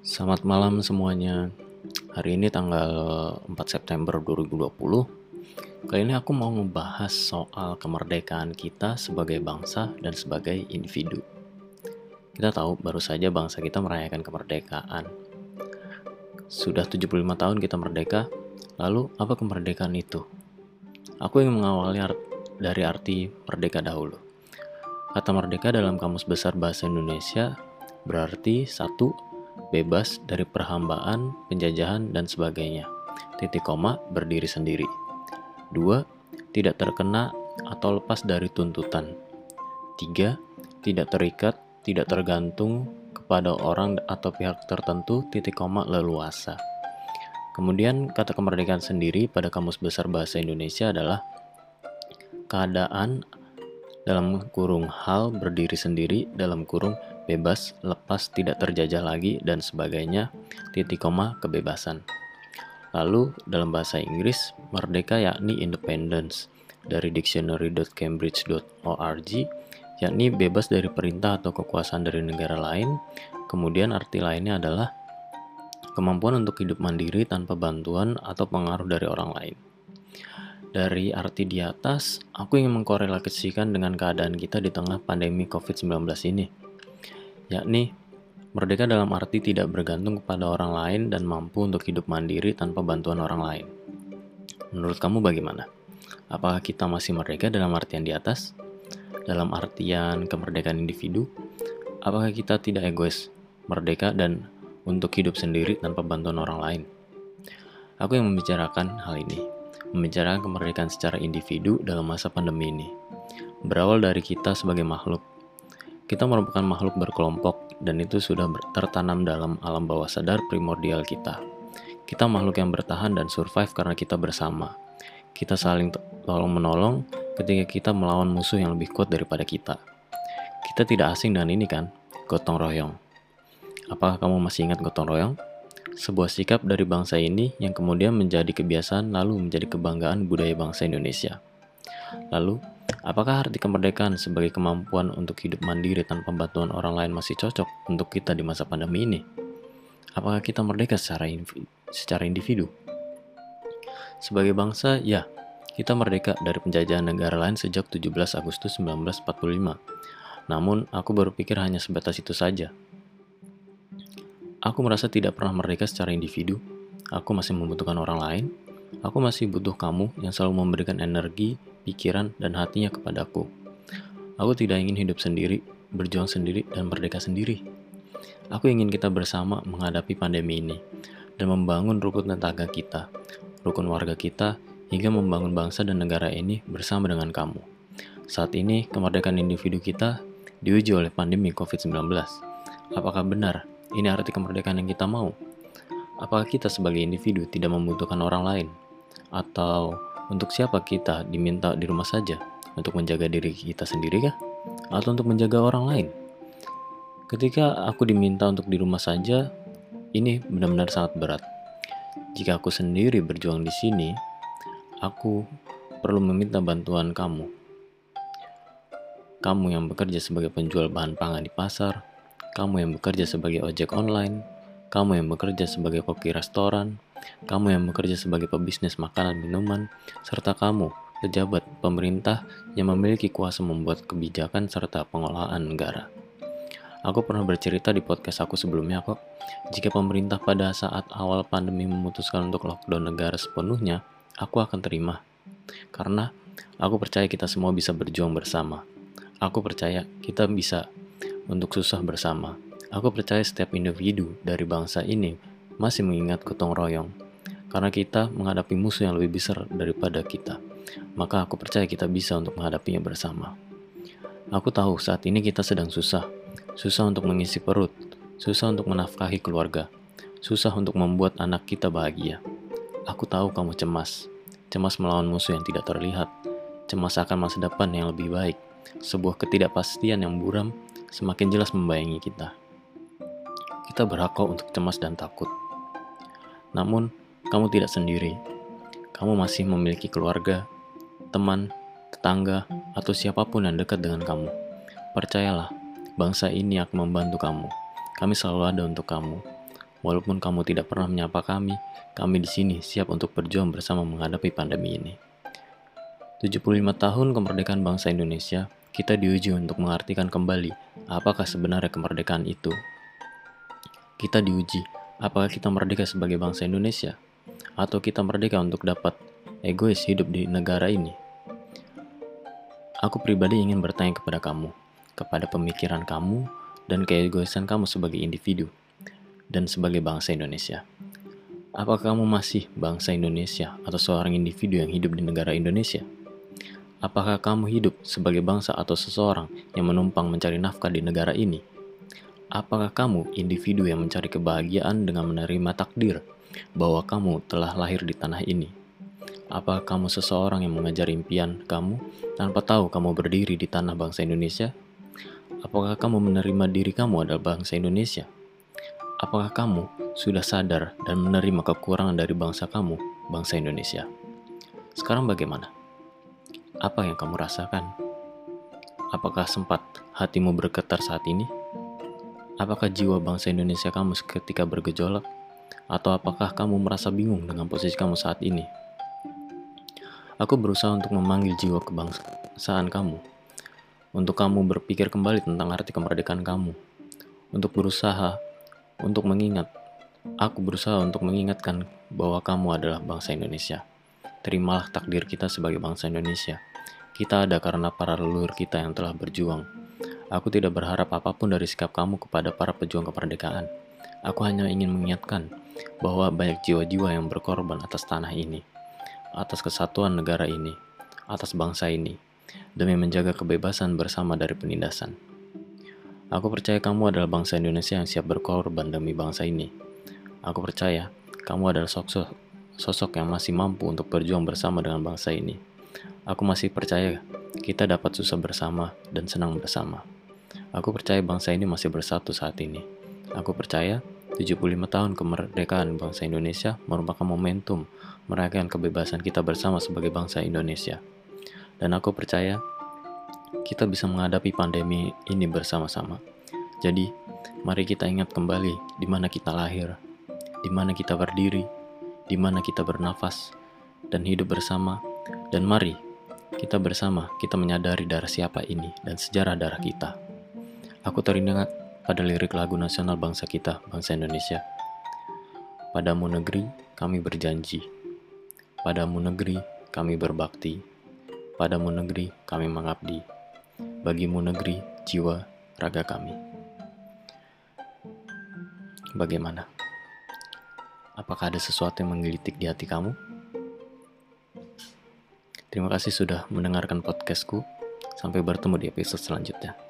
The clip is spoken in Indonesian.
Selamat malam semuanya. Hari ini tanggal 4 September 2020. Kali ini aku mau ngebahas soal kemerdekaan kita sebagai bangsa dan sebagai individu. Kita tahu baru saja bangsa kita merayakan kemerdekaan. Sudah 75 tahun kita merdeka, lalu apa kemerdekaan itu? Aku ingin mengawali art dari arti merdeka dahulu. Kata merdeka dalam Kamus Besar Bahasa Indonesia berarti satu bebas dari perhambaan, penjajahan, dan sebagainya. Titik koma berdiri sendiri. Dua, tidak terkena atau lepas dari tuntutan. Tiga, tidak terikat, tidak tergantung kepada orang atau pihak tertentu, titik koma leluasa. Kemudian kata kemerdekaan sendiri pada Kamus Besar Bahasa Indonesia adalah keadaan dalam kurung hal berdiri sendiri dalam kurung bebas, lepas, tidak terjajah lagi dan sebagainya, titik koma kebebasan. Lalu dalam bahasa Inggris, merdeka yakni independence dari dictionary.cambridge.org yakni bebas dari perintah atau kekuasaan dari negara lain. Kemudian arti lainnya adalah kemampuan untuk hidup mandiri tanpa bantuan atau pengaruh dari orang lain. Dari arti di atas, aku ingin mengkorelasikan dengan keadaan kita di tengah pandemi COVID-19 ini, yakni merdeka dalam arti tidak bergantung kepada orang lain dan mampu untuk hidup mandiri tanpa bantuan orang lain. Menurut kamu bagaimana? Apakah kita masih merdeka dalam artian di atas? Dalam artian kemerdekaan individu? Apakah kita tidak egois, merdeka dan untuk hidup sendiri tanpa bantuan orang lain? Aku yang membicarakan hal ini membicarakan kemerdekaan secara individu dalam masa pandemi ini. Berawal dari kita sebagai makhluk. Kita merupakan makhluk berkelompok dan itu sudah tertanam dalam alam bawah sadar primordial kita. Kita makhluk yang bertahan dan survive karena kita bersama. Kita saling tolong-menolong ketika kita melawan musuh yang lebih kuat daripada kita. Kita tidak asing dengan ini kan, gotong royong. Apakah kamu masih ingat gotong royong? sebuah sikap dari bangsa ini yang kemudian menjadi kebiasaan lalu menjadi kebanggaan budaya bangsa Indonesia. Lalu, apakah arti kemerdekaan sebagai kemampuan untuk hidup mandiri tanpa bantuan orang lain masih cocok untuk kita di masa pandemi ini? Apakah kita merdeka secara, secara individu? Sebagai bangsa, ya, kita merdeka dari penjajahan negara lain sejak 17 Agustus 1945. Namun, aku berpikir hanya sebatas itu saja. Aku merasa tidak pernah merdeka secara individu. Aku masih membutuhkan orang lain. Aku masih butuh kamu yang selalu memberikan energi, pikiran, dan hatinya kepadaku. Aku tidak ingin hidup sendiri, berjuang sendiri, dan merdeka sendiri. Aku ingin kita bersama menghadapi pandemi ini dan membangun rukun tetangga kita, rukun warga kita, hingga membangun bangsa dan negara ini bersama dengan kamu. Saat ini, kemerdekaan individu kita diuji oleh pandemi COVID-19. Apakah benar ini arti kemerdekaan yang kita mau. Apakah kita sebagai individu tidak membutuhkan orang lain? Atau untuk siapa kita diminta di rumah saja? Untuk menjaga diri kita sendiri kah? Atau untuk menjaga orang lain? Ketika aku diminta untuk di rumah saja, ini benar-benar sangat berat. Jika aku sendiri berjuang di sini, aku perlu meminta bantuan kamu. Kamu yang bekerja sebagai penjual bahan pangan di pasar, kamu yang bekerja sebagai ojek online, kamu yang bekerja sebagai koki restoran, kamu yang bekerja sebagai pebisnis makanan minuman, serta kamu, pejabat pemerintah yang memiliki kuasa membuat kebijakan serta pengolahan negara. Aku pernah bercerita di podcast aku sebelumnya kok, jika pemerintah pada saat awal pandemi memutuskan untuk lockdown negara sepenuhnya, aku akan terima. Karena aku percaya kita semua bisa berjuang bersama. Aku percaya kita bisa untuk susah bersama. Aku percaya setiap individu dari bangsa ini masih mengingat gotong royong, karena kita menghadapi musuh yang lebih besar daripada kita. Maka aku percaya kita bisa untuk menghadapinya bersama. Aku tahu saat ini kita sedang susah, susah untuk mengisi perut, susah untuk menafkahi keluarga, susah untuk membuat anak kita bahagia. Aku tahu kamu cemas, cemas melawan musuh yang tidak terlihat, cemas akan masa depan yang lebih baik, sebuah ketidakpastian yang buram semakin jelas membayangi kita. Kita berhak kok untuk cemas dan takut. Namun, kamu tidak sendiri. Kamu masih memiliki keluarga, teman, tetangga, atau siapa pun yang dekat dengan kamu. Percayalah, bangsa ini akan membantu kamu. Kami selalu ada untuk kamu. Walaupun kamu tidak pernah menyapa kami, kami di sini siap untuk berjuang bersama menghadapi pandemi ini. 75 tahun kemerdekaan bangsa Indonesia, kita diuji untuk mengartikan kembali apakah sebenarnya kemerdekaan itu. Kita diuji, apakah kita merdeka sebagai bangsa Indonesia, atau kita merdeka untuk dapat egois hidup di negara ini. Aku pribadi ingin bertanya kepada kamu, kepada pemikiran kamu, dan keegoisan kamu sebagai individu dan sebagai bangsa Indonesia. Apakah kamu masih bangsa Indonesia atau seorang individu yang hidup di negara Indonesia? Apakah kamu hidup sebagai bangsa atau seseorang yang menumpang mencari nafkah di negara ini? Apakah kamu individu yang mencari kebahagiaan dengan menerima takdir bahwa kamu telah lahir di tanah ini? Apakah kamu seseorang yang mengejar impian kamu tanpa tahu kamu berdiri di tanah bangsa Indonesia? Apakah kamu menerima diri kamu adalah bangsa Indonesia? Apakah kamu sudah sadar dan menerima kekurangan dari bangsa kamu, bangsa Indonesia? Sekarang bagaimana? Apa yang kamu rasakan? Apakah sempat hatimu bergetar saat ini? Apakah jiwa bangsa Indonesia kamu seketika bergejolak? Atau apakah kamu merasa bingung dengan posisi kamu saat ini? Aku berusaha untuk memanggil jiwa kebangsaan kamu, untuk kamu berpikir kembali tentang arti kemerdekaan kamu, untuk berusaha untuk mengingat. Aku berusaha untuk mengingatkan bahwa kamu adalah bangsa Indonesia. Terimalah takdir kita sebagai bangsa Indonesia. Kita ada karena para leluhur kita yang telah berjuang. Aku tidak berharap apa pun dari sikap kamu kepada para pejuang kemerdekaan. Aku hanya ingin mengingatkan bahwa banyak jiwa-jiwa yang berkorban atas tanah ini, atas kesatuan negara ini, atas bangsa ini, demi menjaga kebebasan bersama dari penindasan. Aku percaya kamu adalah bangsa Indonesia yang siap berkorban demi bangsa ini. Aku percaya kamu adalah sosok, sosok yang masih mampu untuk berjuang bersama dengan bangsa ini. Aku masih percaya kita dapat susah bersama dan senang bersama. Aku percaya bangsa ini masih bersatu saat ini. Aku percaya 75 tahun kemerdekaan bangsa Indonesia merupakan momentum merayakan kebebasan kita bersama sebagai bangsa Indonesia. Dan aku percaya kita bisa menghadapi pandemi ini bersama-sama. Jadi, mari kita ingat kembali di mana kita lahir, di mana kita berdiri, di mana kita bernafas, dan hidup bersama. Dan mari kita bersama kita menyadari darah siapa ini dan sejarah darah kita. Aku teringat pada lirik lagu nasional bangsa kita, bangsa Indonesia. Padamu negeri, kami berjanji. Padamu negeri, kami berbakti. Padamu negeri, kami mengabdi bagimu negeri, jiwa, raga kami. Bagaimana? Apakah ada sesuatu yang menggelitik di hati kamu? Terima kasih sudah mendengarkan podcastku. Sampai bertemu di episode selanjutnya.